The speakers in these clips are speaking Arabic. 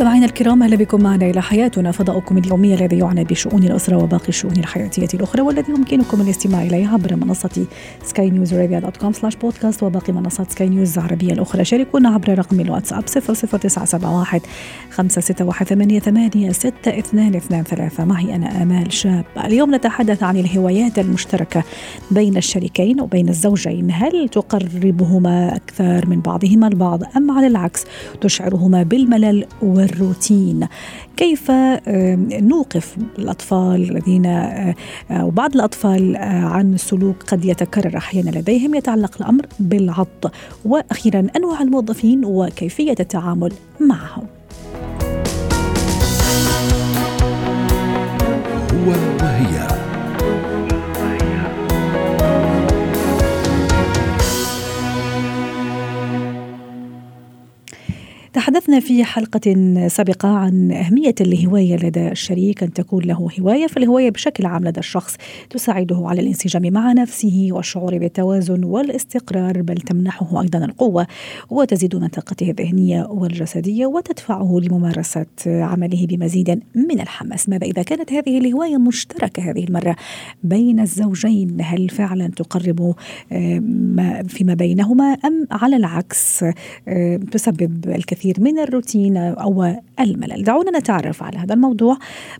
مستمعينا الكرام أهلا بكم معنا إلى حياتنا. فضاؤكم اليومي الذي يعنى بشؤون الأسرة وباقي الشؤون الحياتية الأخرى والذي يمكنكم الاستماع اليه عبر منصة سكاي نيوز arabia dot com slash podcast وباقي منصات سكاي نيوز العربية الأخرى. شاركونا عبر رقم الواتساب 00971 561 ثلاثة. معي أنا آمال شاب. اليوم نتحدث عن الهوايات المشتركة بين الشريكين وبين الزوجين. هل تقربهما أكثر من بعضهما البعض أم على العكس تشعرهما بالملل والروتين كيف نوقف الأطفال الذين وبعض الأطفال عن سلوك قد يتكرر أحيانا لديهم. يتعلق الأمر بالعض وأخيرا أنواع الموظفين وكيفية التعامل معهم. هو وهي. تحدثنا في حلقة سابقة عن أهمية الهواية لدى الشريك. أن تكون له هواية فالهواية بشكل عام لدى الشخص تساعده على الانسجام مع نفسه والشعور بالتوازن والاستقرار بل تمنحه أيضا القوة وتزيد من طاقته الذهنية والجسدية وتدفعه لممارسة عمله بمزيد من الحماس. ماذا إذا كانت هذه الهواية مشتركة هذه المرة بين الزوجين؟ هل فعلا تقرب فيما بينهما أم على العكس تسبب الكثير من الروتين أو الملل. دعونا نتعرف على هذا الموضوع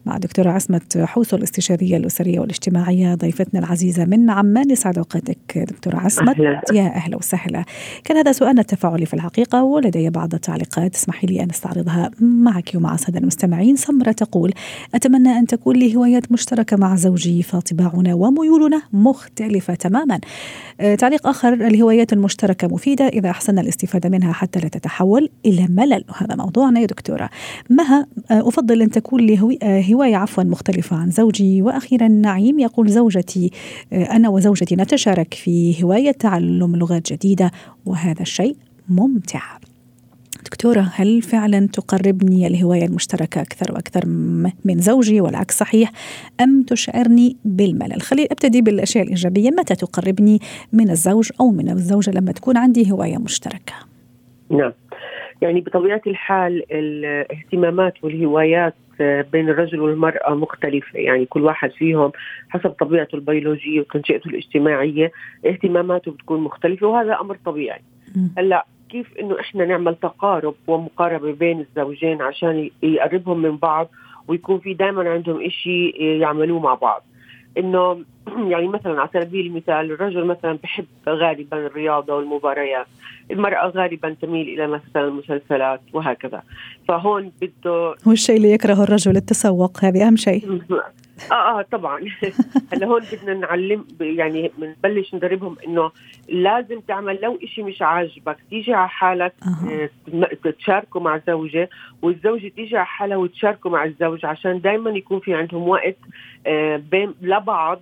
مع دكتورة عصمة حوسو الاستشارية الأسرية والاجتماعية ضيفتنا العزيزة من عمان يسعد أوقاتك دكتورة عصمة. أهلا. يا أهلا وسهلا. كان هذا سؤالنا التفاعلي في الحقيقة ولدي بعض التعليقات. اسمحي لي أن أستعرضها معك ومع السادة المستمعين. سمرة تقول أتمنى أن تكون لي هوايات مشتركة مع زوجي فطباعنا وميولنا مختلفة تماما. آه، تعليق آخر الهوايات المشتركة مفيدة إذا أحسننا الاستفادة منها حتى لا تتحول إلى ملل. وهذا موضوعنا يا دكتورة. مها آه، أفضل أن تكون لي آه، هواية عفوا مختلفة عن زوجي. وأخيرا نعيم يقول زوجتي أنا وزوجتي نتشارك في هواية تعلم لغات جديدة وهذا الشيء ممتع. دكتورة هل فعلا تقربني الهواية المشتركة أكثر وأكثر من زوجي؟ والعكس صحيح. أم تشعرني بالملل؟ خليني أبتدي بالأشياء الإيجابية. متى تقربني من الزوج أو من الزوجة لما تكون عندي هواية مشتركة؟ نعم. يعني بطبيعة الحال الاهتمامات والهوايات بين الرجل والمرأة مختلفة. يعني كل واحد فيهم حسب طبيعته البيولوجية وتنشئته الاجتماعية اهتماماته بتكون مختلفة وهذا أمر طبيعي. هلأ كيف إنه إحنا نعمل تقارب ومقاربة بين الزوجين عشان يقربهم من بعض ويكون في دائما عندهم إشي يعملوه مع بعض؟ إنه يعني مثلا على سبيل المثال الرجل مثلا بحب غالبا الرياضة والمباريات المرأة غالبا تميل إلى مثلا المسلسلات وهكذا. فهون بده هو الشيء اللي يكرهه الرجل التسوق هذه أهم شيء. آه آه طبعا هلأ هون بدنا نعلم يعني بنبلش ندربهم إنه لازم تعمل لو إشي مش عاجبك تيجي على حالك أه. تشاركه مع زوجة والزوجة تيجي على حالها وتشاركه مع الزوج عشان دائما يكون في عندهم وقت آه، بين لبعض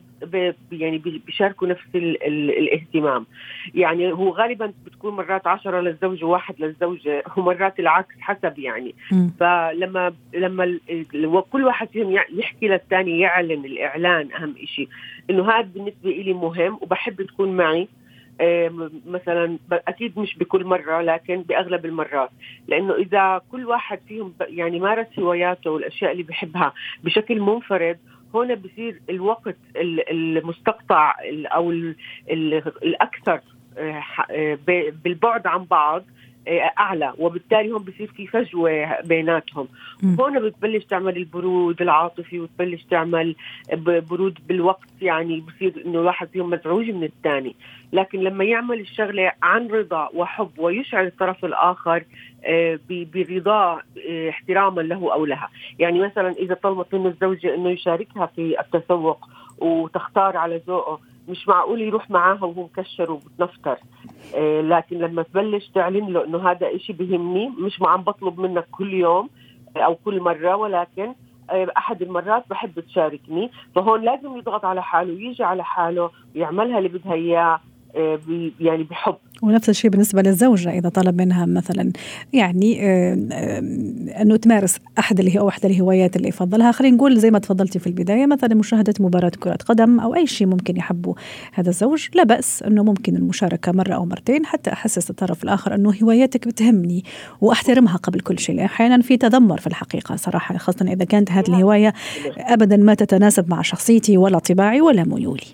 يعني بيشاركوا نفس ال ال الاهتمام. يعني هو غالبا بتكون مرات عشرة للزوج وواحد للزوجة ومرات العكس حسب يعني. م. فلما لما كل واحد فيهم يحكي للثاني يعلن الإعلان أهم شيء إنه هذا بالنسبة لي مهم وبحب تكون معي. مثلا أكيد مش بكل مرة لكن بأغلب المرات. لأنه إذا كل واحد فيهم يعني مارس هواياته والأشياء اللي بحبها بشكل منفرد هنا بصير الوقت المستقطع أو الأكثر آه، آه، بالبعد عن بعض. أعلى وبالتالي هون بصير في فجوة بيناتهم. هون بتبلش تعمل البرود العاطفي وتبلش تعمل برود بالوقت يعني بصير إنه الواحد فيهم مزعوج من الثاني. لكن لما يعمل الشغلة عن رضا وحب ويشعر الطرف الآخر آه، برضاه آه، احتراما له أو لها. يعني مثلا إذا طلبت منه الزوجة إنه يشاركها في التسوق وتختار على ذوقه. مش معقول يروح معاها وهو مكشر وبتنفتر آه لكن لما تبلش تعلن له إنه هذا إشي بهمني مش ما عم بطلب منك كل يوم أو كل مرة ولكن آه أحد المرات بحب تشاركني. فهون لازم يضغط على حاله ويجي على حاله ويعملها اللي بدها إياه يعني بحب. ونفس الشيء بالنسبة للزوجة إذا طلب منها مثلا يعني أنه تمارس أحد اللي أو أحد الهوايات اللي يفضلها. خلينا نقول زي ما تفضلتي في البداية مثلا مشاهدة مباراة كرة قدم أو أي شيء ممكن يحبه هذا الزوج لا بأس أنه ممكن المشاركة مرة أو مرتين حتى أحسس الطرف الآخر أنه هواياتك بتهمني وأحترمها قبل كل شيء. أحيانا في تذمر في الحقيقة صراحة خاصة إذا كانت هذه الهواية أبدا ما تتناسب مع شخصيتي ولا طباعي ولا ميولي.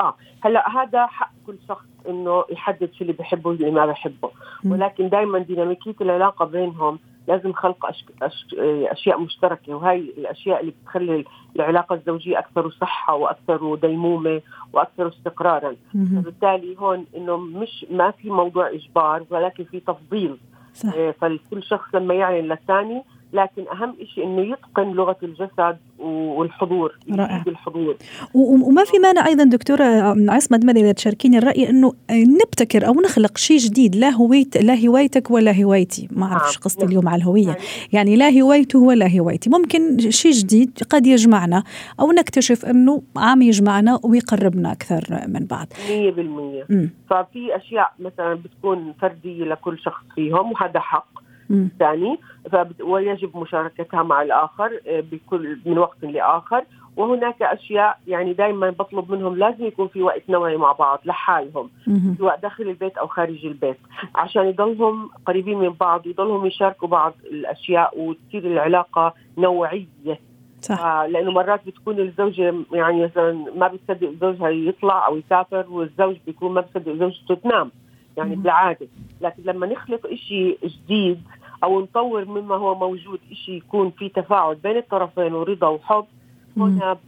آه هلأ هذا حق كل شخص إنه يحدد شو اللي بحبه واللي ما بحبه. ولكن دائما ديناميكية العلاقة بينهم لازم خلق أش... أش... أشياء مشتركة وهي الأشياء اللي بتخلي العلاقة الزوجية أكثر صحة وأكثر ديمومة وأكثر استقرارا. فبالتالي هون إنه مش ما في موضوع إجبار ولكن في تفضيل. صح. آه، فكل شخص لما يعلن للثاني لكن أهم شيء إنه يتقن لغة الجسد والحضور رائع. الحضور وما في مانع أيضا دكتورة عصمت مدى اذا تشاركيني الرأي إنه نبتكر أو نخلق شيء جديد لا هويت لا هوايتك ولا هوايتي. ما أعرفش نعم. قصتي نعم. اليوم على الهوية. يعني, يعني لا هوايته ولا هوايتي. ممكن شيء جديد قد يجمعنا أو نكتشف إنه عم يجمعنا ويقربنا أكثر من بعض. 100% ففي أشياء مثلا بتكون فردية لكل شخص فيهم وهذا حق. الثاني ويجب مشاركتها مع الآخر آه، بكل من وقت لآخر. وهناك أشياء يعني دائما بطلب منهم لازم يكون في وقت نوعي مع بعض لحالهم سواء داخل البيت أو خارج البيت عشان يضلهم قريبين من بعض يضلهم يشاركوا بعض الأشياء وتصير العلاقة نوعية. صح. آه لأنه مرات بتكون الزوجة يعني مثلا ما بتصدق زوجها يطلع أو يسافر والزوج بيكون ما بصدق زوجته تنام. يعني بالعادة. لكن لما نخلق شيء جديد أو نطور مما هو موجود شيء يكون في تفاعل بين الطرفين ورضا وحب هنا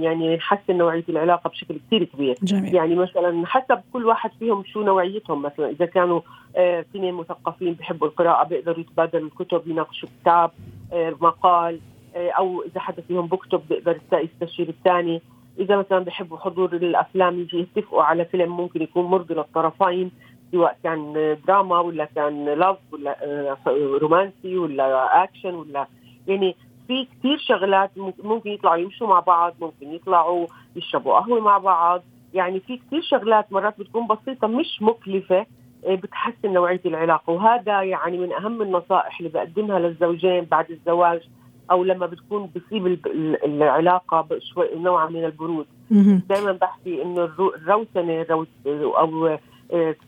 يعني نحسن نوعية العلاقة بشكل كثير كبير. جميل. يعني مثلا حسب كل واحد فيهم شو نوعيتهم. مثلا إذا كانوا اثنين آه مثقفين بحبوا القراءة بيقدروا يتبادلوا الكتب يناقشوا كتاب آه مقال آه أو إذا حدا فيهم بكتب بيقدر يستشير الثاني. إذا مثلا بحبوا حضور الأفلام يجي يتفقوا على فيلم ممكن يكون مرضي للطرفين. سواء كان دراما ولا كان love ولا آه، رومانسي ولا اكشن ولا يعني في كثير شغلات ممكن يطلعوا يمشوا مع بعض ممكن يطلعوا يشربوا قهوة مع بعض. يعني في كثير شغلات مرات بتكون بسيطة مش مكلفة آه، بتحسن نوعية العلاقة. وهذا يعني من أهم النصائح اللي بقدمها للزوجين بعد الزواج أو لما بتكون بصيب العلاقة شوي نوعا من البرود. دائما بحكي إنه الروسنة أو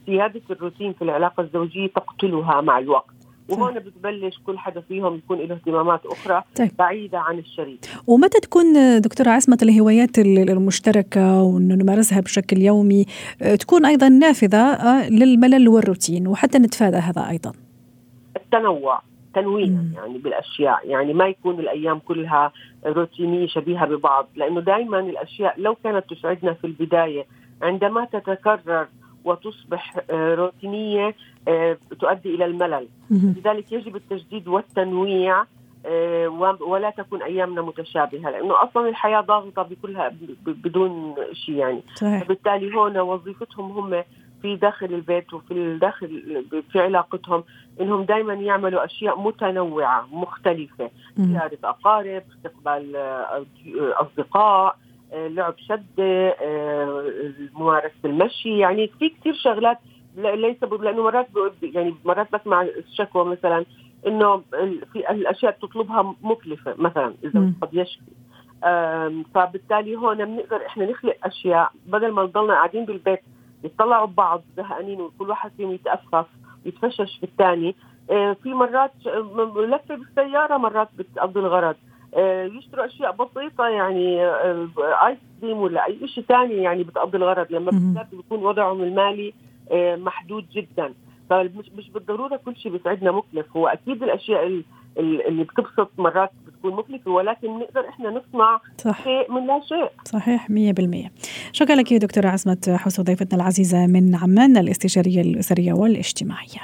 سياده الروتين في العلاقة الزوجية تقتلها مع الوقت. وهون بتبلش كل حدا فيهم يكون له اهتمامات أخرى طيب. بعيدة عن الشريك. ومتى تكون دكتورة عصمت الهوايات المشتركة وإنه نمارسها بشكل يومي؟ آه، تكون أيضا نافذة آه، للملل والروتين وحتى نتفادى هذا أيضا. التنوع تنويع يعني بالأشياء. يعني ما يكون الأيام كلها روتينية شبيهة ببعض لأنه دائما الأشياء لو كانت تسعدنا في البداية عندما تتكرر وتصبح آه، روتينية آه، تؤدي إلى الملل. لذلك يجب التجديد والتنويع آه، ولا تكون أيامنا متشابهة لأنه أصلا الحياة ضاغطة بكلها بدون شيء يعني. صحيح. بالتالي هون وظيفتهم هم في داخل البيت وفي الداخل في علاقتهم إنهم دائما يعملوا أشياء متنوعة مختلفة. زياره أقارب استقبال أصدقاء لعب شده آه، ممارسة المشي يعني في كثير شغلات ليس لأنه مرات يعني مرات بسمع الشكوى مثلا إنه في الأشياء تطلبها مكلفة مثلا إذا قد يشكي. فبالتالي هون بنقدر إحنا نخلق أشياء بدل ما نضلنا قاعدين بالبيت يطلعوا ببعض زهقانين وكل واحد فيهم يتأفف ويتفشش في الثاني آه، في مرات لفة بالسيارة مرات بتقضي الغرض. يشتروا أشياء بسيطة يعني آه، ايس كريم ولا أي شيء ثاني يعني بتقضي الغرض. لما بالذات بيكون وضعهم المالي آه، محدود جدا. فمش مش بالضرورة كل شيء بيسعدنا مكلف. هو أكيد الأشياء اللي بتبسط مرات بتكون مكلفة ولكن نقدر إحنا نصنع صح. شيء من لا شيء. صحيح 100% شكرا لك دكتورة عصمت حسن ضيفتنا العزيزة من عمان الاستشارية الأسرية والاجتماعية.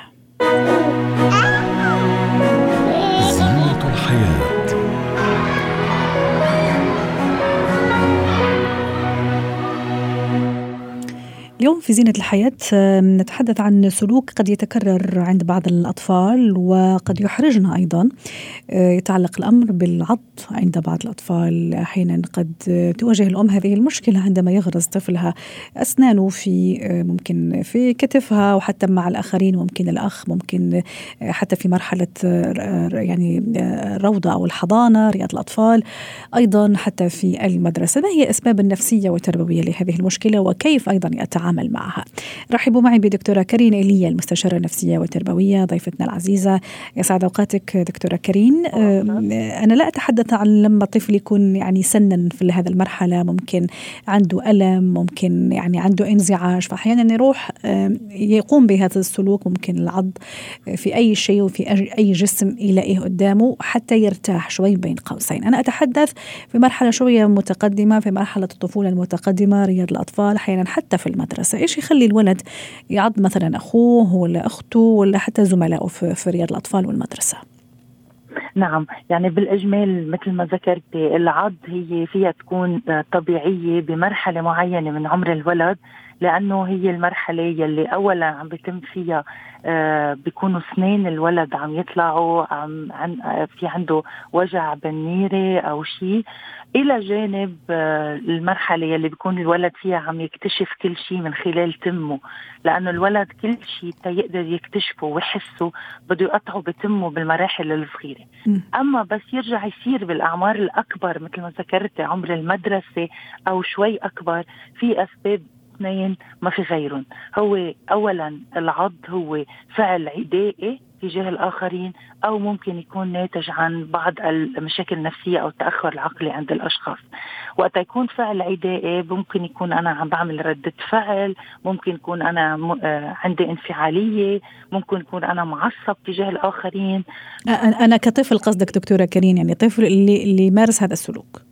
اليوم في زينة الحياة نتحدث عن سلوك قد يتكرر عند بعض الأطفال وقد يحرجنا أيضا. آه، يتعلق الأمر بالعض عند بعض الأطفال. أحيانا قد تواجه الأم هذه المشكلة عندما يغرز طفلها. أسنانه في آه، ممكن في كتفها وحتى مع الآخرين ممكن الأخ ممكن آه، حتى في مرحلة يعني الروضة أو الحضانة رياض الأطفال. أيضا حتى في المدرسة. ما هي الأسباب النفسية والتربوية لهذه المشكلة؟ وكيف أيضا يتعامل معها. رحبوا معي بدكتورة كريم إيليا المستشارة النفسية والتربوية ضيفتنا العزيزة. يسعد أوقاتك دكتورة كريم. أنا لا أتحدث عن لما طفل يكون يعني سنا في هذا المرحلة ممكن عنده ألم ممكن يعني عنده انزعاج. فأحيانا يروح يقوم بهذا السلوك ممكن العض في أي شيء وفي أي جسم يلاقيه قدامه حتى يرتاح شوي بين قوسين. أنا أتحدث في مرحلة شوية متقدمة في مرحلة الطفولة المتقدمة رياض الأطفال أحيانا حتى في المدرسة. إيش يخلي الولد يعض مثلا أخوه ولا أخته ولا حتى زملائه في, في رياض الأطفال والمدرسة؟ نعم يعني بالإجمال مثل ما ذكرتي العض هي فيها تكون طبيعية بمرحلة معينة من عمر الولد. لأنه هي المرحلة يلي اولا عم بيتم فيها آه بيكونوا سنين الولد عم يطلعوا عم عن في عنده وجع بالنيرة أو شيء إلى جانب آه المرحلة يلي بيكون الولد فيها عم يكتشف كل شيء من خلال تمه. لأنه الولد كل شيء تيقدر يكتشفه ويحسه بده يقطعه بتمه بالمراحل الصغيرة. أما بس يرجع يصير بالأعمار الأكبر مثل ما ذكرت عمر المدرسة أو شوي أكبر في أسباب اثنين ما في غيرهم. هو اولا العض هو فعل عدائي تجاه الآخرين أو ممكن يكون ناتج عن بعض المشاكل النفسية أو التأخر العقلي عند الأشخاص. وقت يكون فعل عدائي ممكن يكون أنا عم بعمل ردة فعل ممكن يكون أنا آه، عندي انفعالية ممكن يكون أنا معصب تجاه الآخرين. أنا كطفل قصدك دكتورة كريم يعني طفل اللي اللي يمارس هذا السلوك.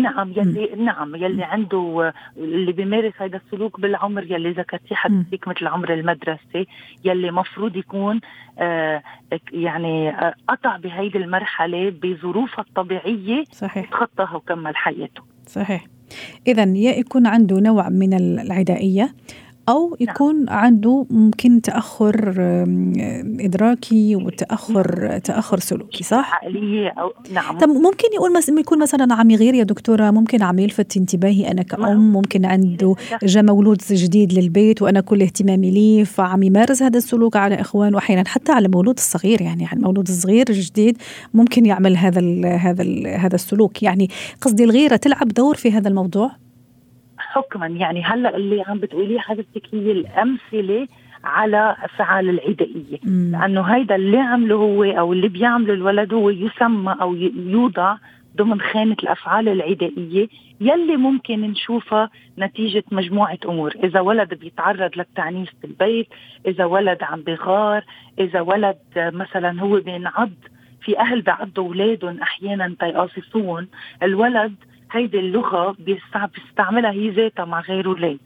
نعم يلي م. نعم يلي عنده اللي بيمارس هذا السلوك بالعمر يلي ذكرتيه حديثك مثل عمر المدرسة يلي مفروض يكون آه يعني آه قطع بهيدي المرحلة بظروفها الطبيعية صحيح. يتخطاها وكمل حياته. صحيح. اذا يا يكون عنده نوع من العدائية أو نعم. يكون نعم. عنده ممكن تأخر إدراكي وتأخر نعم. تأخر سلوكي صح؟ عقلية أو نعم طب ممكن يقول مس... يكون مثلا عم يغير يا دكتورة ممكن عم يلفت انتباهي أنا كأم نعم. ممكن عنده جا مولود جديد للبيت وأنا كل اهتمامي ليه فعم يمارس هذا السلوك على إخوان وأحيانا حتى على المولود الصغير يعني على المولود الصغير الجديد ممكن يعمل هذا ال هذا ال هذا السلوك يعني قصدي الغيرة تلعب دور في هذا الموضوع؟ حكما. يعني هلأ اللي عم بتقوليه حضرتك هي الأمثلة على أفعال العدائية. مم. لأنه هيدا اللي عمله هو أو اللي بيعمله الولد هو يسمى أو يوضع ضمن خانة الأفعال العدائية يلي ممكن نشوفها نتيجة مجموعة أمور. إذا ولد بيتعرض للتعنيف بالبيت إذا ولد عم بغار إذا ولد مثلا هو بينعض في أهل بيعضوا أولادهم أحيانا تيقاصصون الولد هيدي اللغة بيستعملها هي ذاتها مع غير أولاد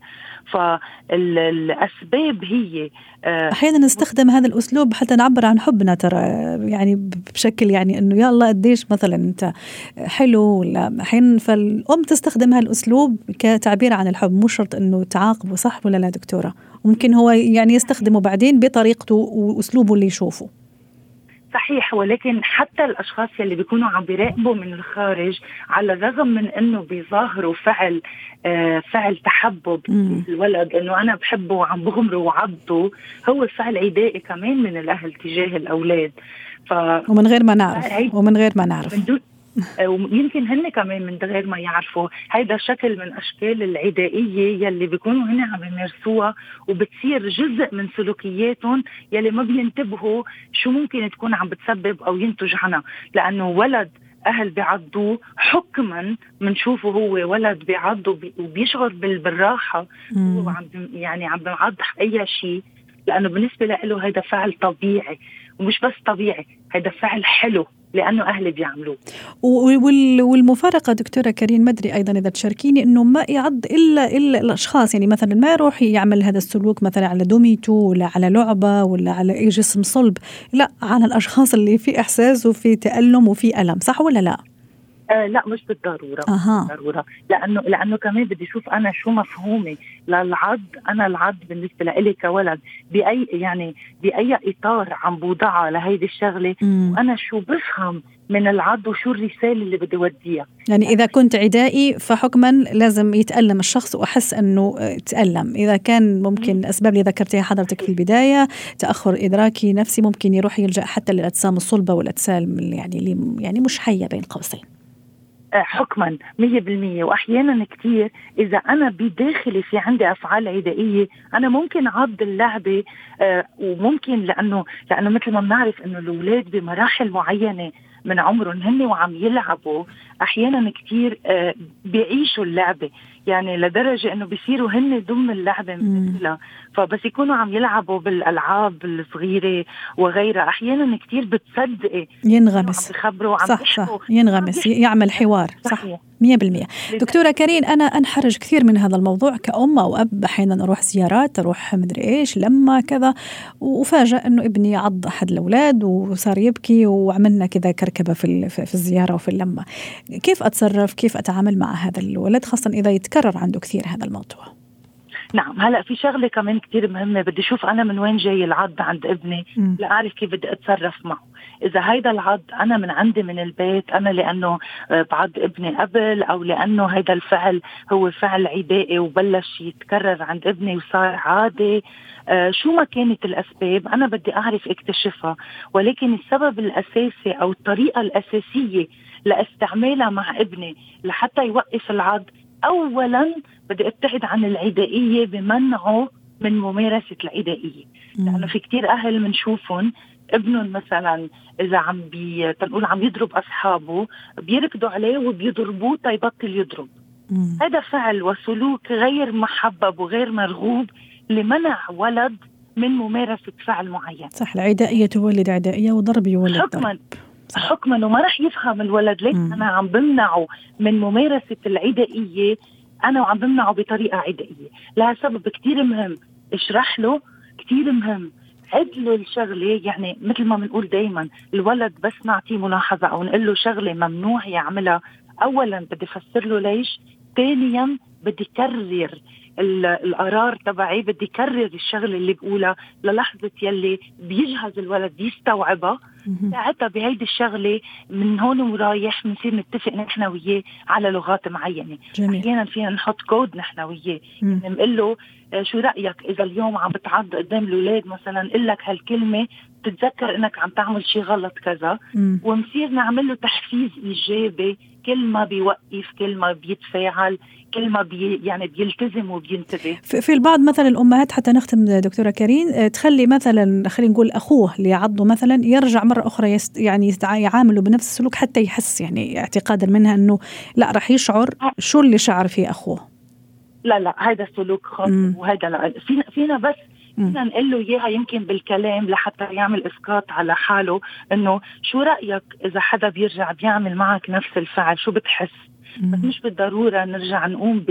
فالأسباب هي آه، أحيانا نستخدم هذا الأسلوب حتى نعبر عن حبنا ترى يعني بشكل يعني أنه يا الله قديش مثلا أنت حلو ولا أحيانا فالأم تستخدم هذا الأسلوب كتعبير عن الحب مو شرط أنه تعاقبه صح ولا لا دكتورة. ممكن هو يعني يستخدمه بعدين بطريقته وأسلوبه اللي يشوفه. صحيح ولكن حتى الأشخاص يلي بيكونوا عم بيراقبوا من الخارج على الرغم من إنه بيظاهروا فعل آه فعل تحبب الولد إنه أنا بحبه وعم بغمره وعضه هو فعل عدائي كمان من الأهل تجاه الأولاد. ف ومن غير ما نعرف ومن غير ما نعرف. من دون ويمكن هن كمان من غير ما يعرفوا. هيدا شكل من أشكال العدائية يلي بيكونوا هن عم يمارسوها وبتصير جزء من سلوكياتهم يلي ما بينتبهوا شو ممكن تكون عم بتسبب أو ينتج عنها. لأنه ولد أهل بيعضوه حكما بنشوفه هو ولد بيعض وبيشعر بالراحة. هو عم يعني عم بيعض أي شيء. لأنه بالنسبة له هذا فعل طبيعي. ومش بس طبيعي هذا فعل حلو. لأنه أهلي بيعملوه. والمفارقة دكتورة كريم ما ادري أيضا إذا تشاركيني إنه ما يعض الا إلا الأشخاص. يعني مثلا ما يروح يعمل هذا السلوك مثلا على دوميتو ولا على لعبة ولا على أي جسم صلب. لا على الأشخاص اللي في إحساس وفي تألم وفي ألم صح ولا لا؟ آه لا مش بالضرورة أها. مش بالضرورة. لأنه لأنه كمان بدي أشوف أنا شو مفهومي للعض أنا العض بالنسبة لإلي كولد. بأي يعني بأي إطار عم بوضعها لهيدي الشغلة مم. وأنا شو بفهم من العض وشو الرسالة اللي بدي أوديها. يعني إذا كنت عدائي فحكما لازم يتألم الشخص وأحس أنه آه، تألم. إذا كان ممكن الأسباب اللي ذكرتها حضرتك في البداية تأخر إدراكي نفسي ممكن يروح يلجأ حتى للأجسام الصلبة والأجسام اللي يعني اللي يعني مش حية بين قوسين. حكما 100% واحيانا كثير إذا أنا بداخلي في عندي أفعال عدائية أنا ممكن عض اللعبة آه، وممكن لأنه لأنه مثل ما بنعرف إنه الأولاد بمراحل معينة من عمرهم هن وعم يلعبوا أحيانا كثير آه، بيعيشوا اللعبة. يعني لدرجة إنه بيصيروا هن ضمن اللعبة. مثلها فبس يكونوا عم يلعبوا بالألعاب الصغيرة وغيرها. أحيانا كثير بتصدقي عم ينغمس. بخبروا عم صح صح. ينغمس عم يعمل حوار. صح. صحيح. 100% دكتورة كريم أنا أنحرج كثير من هذا الموضوع كأم أو أب. أحيانا أروح زيارات أروح مدري إيش لما كذا. وأفاجأ أنه ابني عض أحد الأولاد وصار يبكي وعملنا كذا كركبة في في الزيارة وفي اللمة. كيف أتصرف؟ كيف أتعامل مع هذا الولد؟ خاصة إذا يتكرر عنده كثير هذا الموضوع. نعم هلا في شغلة كمان كتير مهمة بدي أشوف أنا من وين جاي العض عند ابني. لأعرف كيف بدي أتصرف معه. إذا هيدا العض أنا من عندي من البيت أنا لأنه آه، بعض ابني قبل أو لأنه هيدا الفعل هو فعل عدائي وبلش يتكرر عند ابني وصار عادي آه، شو ما كانت الأسباب أنا بدي أعرف اكتشفها. ولكن السبب الأساسي أو الطريقة الأساسية لاستعمالها مع ابني لحتى يوقف العض. اولا بدي أبتعد عن العدائية بمنعه من ممارسة العدائية. لأنه في كتير أهل بنشوفهم ابنهم مثلا إذا عم بي تنقول عم يضرب أصحابه بيركضوا عليه وبيضربوه تيبطل يضرب. مم. هذا فعل وسلوك غير محبب وغير مرغوب لمنع ولد من ممارسة فعل معين. صح العدائية تولد عدائية وضرب يولد ضرب. حكما. حكما وما رح يفهم الولد ليش. أنا عم بمنعه من ممارسة العدائية. أنا وعم بمنعه بطريقة عدائية. لها سبب كثير مهم. اشرح له كثير مهم. عد له الشغلة. يعني مثل ما بنقول دائما الولد بس نعطيه ملاحظة أو نقول له شغلة ممنوع يعملها. اولا بدي أفسر له ليش. ثانيا بدي كرر القرار تبعي بدي كرر الشغلة اللي بقولها للحظة يلي بيجهز الولد يستوعبها. ساعتها بهيدي الشغلة من هون ورايح بنصير نتفق نحن وياه على لغات معينة. أحيانا فينا نحط كود نحن وياه. يعني بنقول له آه، شو رأيك إذا اليوم عم بتعض قدام الأولاد مثلا؟ قل لك هالكلمة تتذكر إنك عم تعمل شيء غلط كذا. ونصير نعمل له تحفيز إيجابي. كل ما بيوقف كل ما بيتفاعل. كل ما بي يعني بيلتزم وبينتبه. في البعض مثلا الأمهات حتى نختم دكتورة كريم آه، تخلي مثلا خلينا نقول أخوه اللي يعضه مثلا يرجع مرة أخرى يست يعني يعامله بنفس السلوك حتى يحس يعني اعتقادا منها إنه لا راح يشعر شو اللي شعر فيه أخوه. لا لا هذا سلوك خاطئ. وهذا لا. فينا فينا بس. فينا نقول له إياها يمكن بالكلام لحتى يعمل إسقاط على حاله إنه شو رأيك إذا حدا بيرجع بيعمل معك نفس الفعل؟ شو بتحس؟ بس. مش بالضرورة نرجع نقوم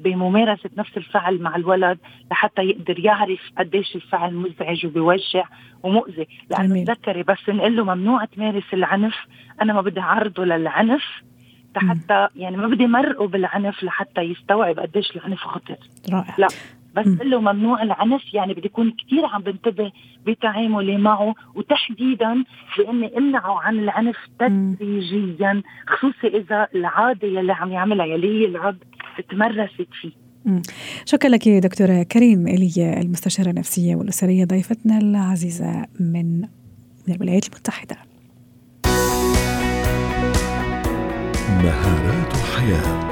بممارسة نفس الفعل مع الولد لحتى يقدر يعرف قديش الفعل مزعج وبيوجع ومؤذي. لأنه. تذكري بس نقول له ممنوع تمارس العنف أنا ما بدي أعرضه للعنف حتى يعني ما بدي مرقه بالعنف لحتى يستوعب قديش العنف خطر رائع. لا. بس. قل له ممنوع العنف يعني بدي اكون كثير عم بنتبه بتعاملي معه وتحديدا باني امنعه عن العنف. تدريجيا خصوصي إذا العادة يلي عم يعملها يلي هي العض تمرست فيه. شكرا لك دكتورة كريم إلي المستشارة النفسية والأسرية ضيفتنا العزيزة من من الولايات المتحدة مهارات حياة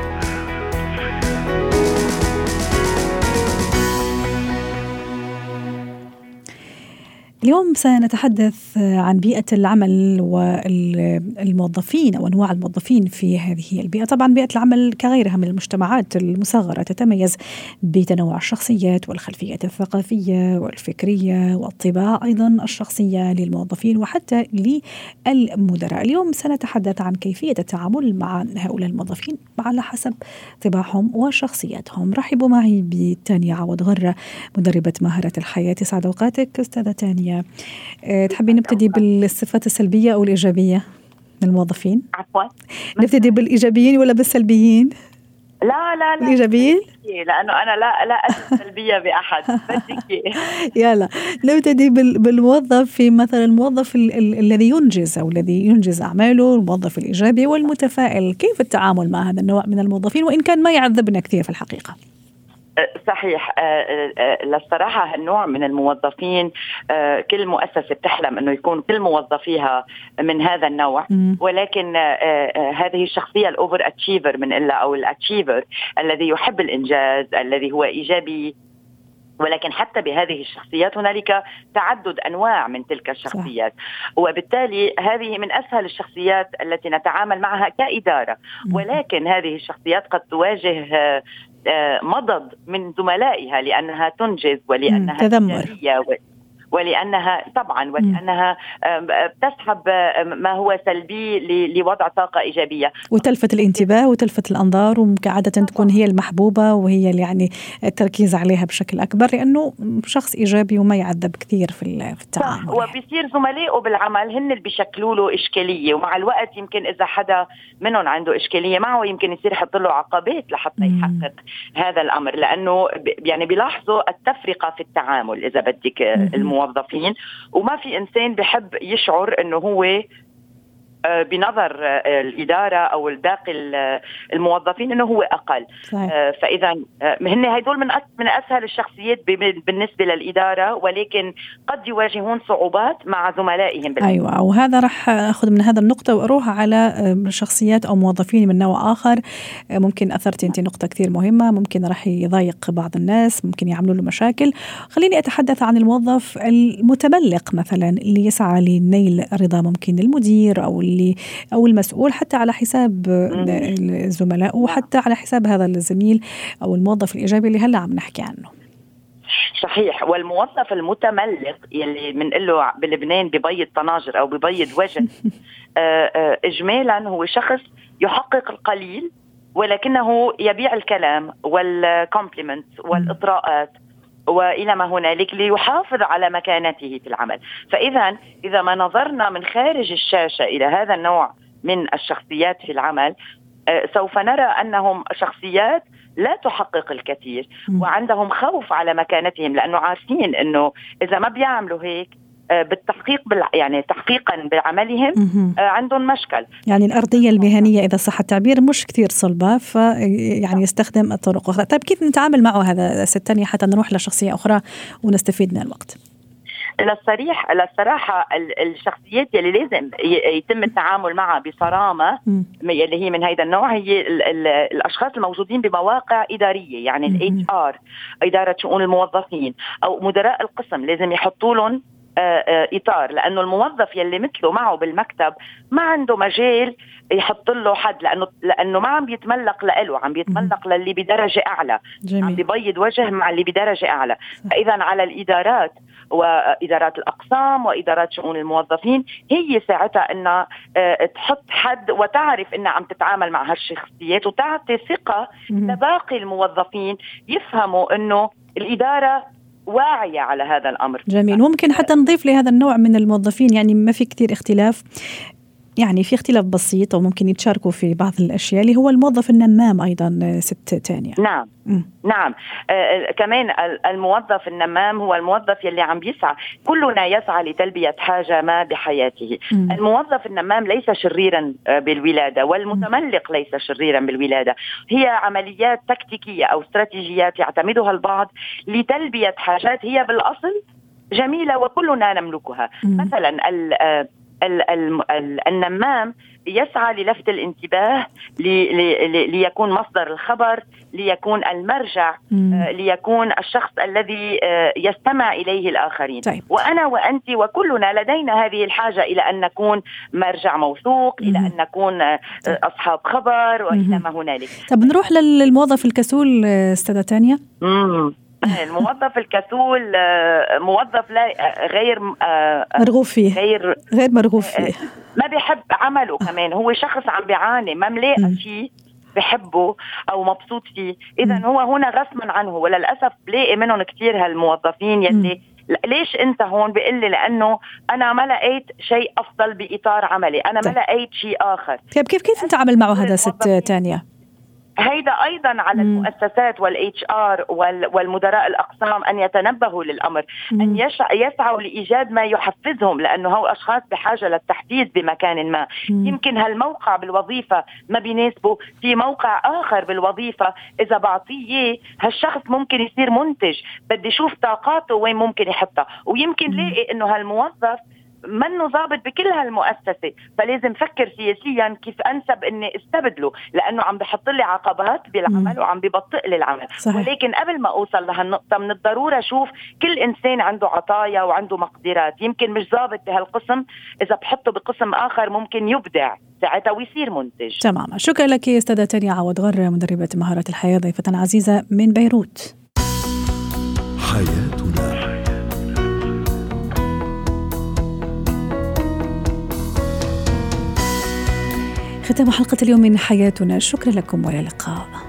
اليوم سنتحدث عن بيئة العمل والموظفين أو أنواع الموظفين في هذه البيئة. طبعا بيئة العمل كغيرها من المجتمعات المصغرة تتميز بتنوع الشخصيات والخلفيات الثقافية والفكرية والطباع أيضا الشخصية للموظفين وحتى للمدراء. اليوم سنتحدث عن كيفية التعامل مع هؤلاء الموظفين على حسب طباعهم وشخصياتهم. رحبوا معي بتانيا عوض غرة مدربة مهارات الحياة. سعد أوقاتك أستاذة تانيا. أه، تحبين نبتدي بالصفات السلبية أو الإيجابية من الموظفين؟ عفوا. نبتدي بالإيجابيين ولا بالسلبيين؟ لا لا لا الإيجابيين؟ لأنه أنا لا لا اجد سلبيه بأحد بدك يلا نبتدي بالموظف في مثلا الموظف ال ال الذي ينجز أو الذي ينجز أعماله الموظف الإيجابي والمتفائل. كيف التعامل مع هذا النوع من الموظفين وإن كان ما يعذبنا كثير في الحقيقة؟ صحيح للصراحة هالنوع من الموظفين كل مؤسسة بتحلم إنه يكون كل موظفيها من هذا النوع. ولكن هذه الشخصية الأوفر أتشيفر من إلا أو الأتشيفر الذي يحب الإنجاز الذي هو إيجابي. ولكن حتى بهذه الشخصيات هنالك تعدد أنواع من تلك الشخصيات. صح. وبالتالي هذه من أسهل الشخصيات التي نتعامل معها كإدارة. ولكن هذه الشخصيات قد تواجه مضض من زملائها لأنها تنجز ولأنها تذمر. ولأنها طبعا ولأنها تسحب ما هو سلبي لوضع طاقة إيجابية. وتلفت الانتباه وتلفت الأنظار وعادة تكون هي المحبوبة وهي اللي يعني التركيز عليها بشكل أكبر لأنه شخص إيجابي وما يعذب كثير في التعامل وبصير زملائه بالعمل هن اللي بيشكلوا له إشكالية ومع الوقت يمكن إذا حدا منهم عنده إشكالية معه يمكن يصير يحط له عقبات لحتى يحقق هذا الأمر لأنه يعني بيلاحظوا التفرقة في التعامل إذا بدك الموظف الموظفين وما في إنسان بحب يشعر إنه هو بنظر آه، الإدارة أو الباقي الموظفين إنه هو أقل. صحيح. آه، فإذا هن هدول من من أسهل الشخصيات بالنسبة للإدارة ولكن قد يواجهون صعوبات مع زملائهم بالعمل. أيوه. وهذا راح أخذ من هذا النقطة وأروح على شخصيات أو موظفين من نوع آخر. ممكن اثرتي أنت نقطة كثير مهمة. ممكن راح يضايق بعض الناس. ممكن يعملوا له مشاكل. خليني أتحدث عن الموظف المتملق مثلا اللي يسعى لنيل رضا ممكن المدير أو اللي أو المسؤول حتى على حساب الزملاء وحتى على حساب هذا الزميل أو الموظف الإيجابي اللي هلأ عم نحكي عنه. صحيح. والموظف المتملق يلي بنقول له بلبنان ببيض طناجر أو ببيض وجه آه، آه، اجمالا هو شخص يحقق القليل ولكنه يبيع الكلام والكومبلمنت والإطراءات. وإلى ما هنالك ليحافظ على مكانته في العمل، فاذا إذا ما نظرنا من خارج الشاشة إلى هذا النوع من الشخصيات في العمل آه، سوف نرى أنهم شخصيات لا تحقق الكثير وعندهم خوف على مكانتهم لأنه عارفين إنه إذا ما بيعملوا هيك بالتحقيق بال يعني تحقيقا بعملهم آه، عندهم مشكل. يعني الأرضية المهنية إذا صح التعبير مش كثير صلبة في يعني يستخدم الطرق أخرى. طيب كيف نتعامل معه هذا ست حتى نروح لشخصية أخرى ونستفيد من الوقت؟ للصريح للصراحة الشخصيات اللي لازم يتم التعامل معها بصرامة اللي هي من هذا النوع هي الأشخاص الموجودين بمواقع إدارية يعني ال HR إدارة شؤون الموظفين أو مدراء القسم لازم يحطوا لهم آه، آه، إطار لأنه الموظف يلي مثله معه بالمكتب ما عنده مجال يحط له حد لأنه لأنه ما عم بيتملق له عم بيتملق للي بدرجة أعلى جميل. عم بيبيض وجه مع اللي بدرجة أعلى. فاذا على الإدارات وإدارات الأقسام وإدارات شؤون الموظفين هي ساعتها إنها آه، تحط حد وتعرف إنها عم تتعامل مع هالشخصيات وتعطي ثقة لباقي الموظفين يفهموا إنه الإدارة واعية على هذا الأمر. جميل. ممكن حتى نضيف لهذا النوع من الموظفين يعني ما في كثير اختلاف. يعني في اختلاف بسيط وممكن يتشاركوا في بعض الأشياء اللي هو الموظف النمام أيضا ست تانية نعم م. نعم آه, آه، كمان الموظف النمام هو الموظف يلي عم بيسعى كلنا يسعى لتلبية حاجة ما بحياته م. الموظف النمام ليس شريرا آه، بالولادة والمتملق ليس شريرا بالولادة هي عمليات تكتيكية أو استراتيجيات يعتمدها البعض لتلبية حاجات هي بالأصل جميلة وكلنا نملكها م. مثلا النمام يسعى للفت الانتباه ليكون مصدر الخبر ليكون المرجع آه، ليكون الشخص الذي آه، يستمع إليه الآخرين. طيب. وأنا وأنت وكلنا لدينا هذه الحاجة إلى أن نكون مرجع موثوق إلى أن نكون آه، طيب. أصحاب خبر وإلى ما هنالك. طب نروح للموظف الكسول أستاذة تانيا الموظف الكسول آه، موظف لا آه، غير آه، مرغوب فيه. غير غير مرغوب فيه. ما بيحب عمله كمان. هو شخص عم بيعاني ما ملاقي شيء بحبه أو مبسوط فيه. اذا هو هنا غصبا عنه. وللأسف بلاقي منهم كثير هالموظفين يلي ليش أنت هون؟ بيقول لي لأنه أنا ما لقيت شيء أفضل بإطار عملي. أنا ما طيب. لقيت شيء آخر. طيب كيف كيف نتعامل معه هذا ست تانية؟ هيدا أيضا على مم. المؤسسات وال HR والمدراء الأقسام أن يتنبهوا للأمر أن يسعوا لإيجاد ما يحفزهم لأنه هو أشخاص بحاجة للتحفيز بمكان ما مم. يمكن هالموقع بالوظيفة ما بيناسبه في موقع آخر بالوظيفة إذا بعطيه هالشخص ممكن يصير منتج بدي أشوف طاقاته وين ممكن يحطها ويمكن. لاقي إنه هالموظف منه ضابط بكل هالمؤسسة فلازم فكر سياسيا كيف أنسب أني أستبدله لأنه عم بحط لي عقبات بالعمل. وعم ببطئ لي العمل صحيح. ولكن قبل ما أوصل لهالنقطة من الضرورة أشوف كل إنسان عنده عطايا وعنده مقدرات يمكن مش ضابط بهالقسم إذا بحطه بقسم آخر ممكن يبدع ساعتها ويصير منتج تماما شكرا لك أستاذة تانية عوض غر مدربة مهارات الحياة ضيفة عزيزة من بيروت حياتنا ختام حلقة اليوم من حياتنا. شكرا لكم والى اللقاء.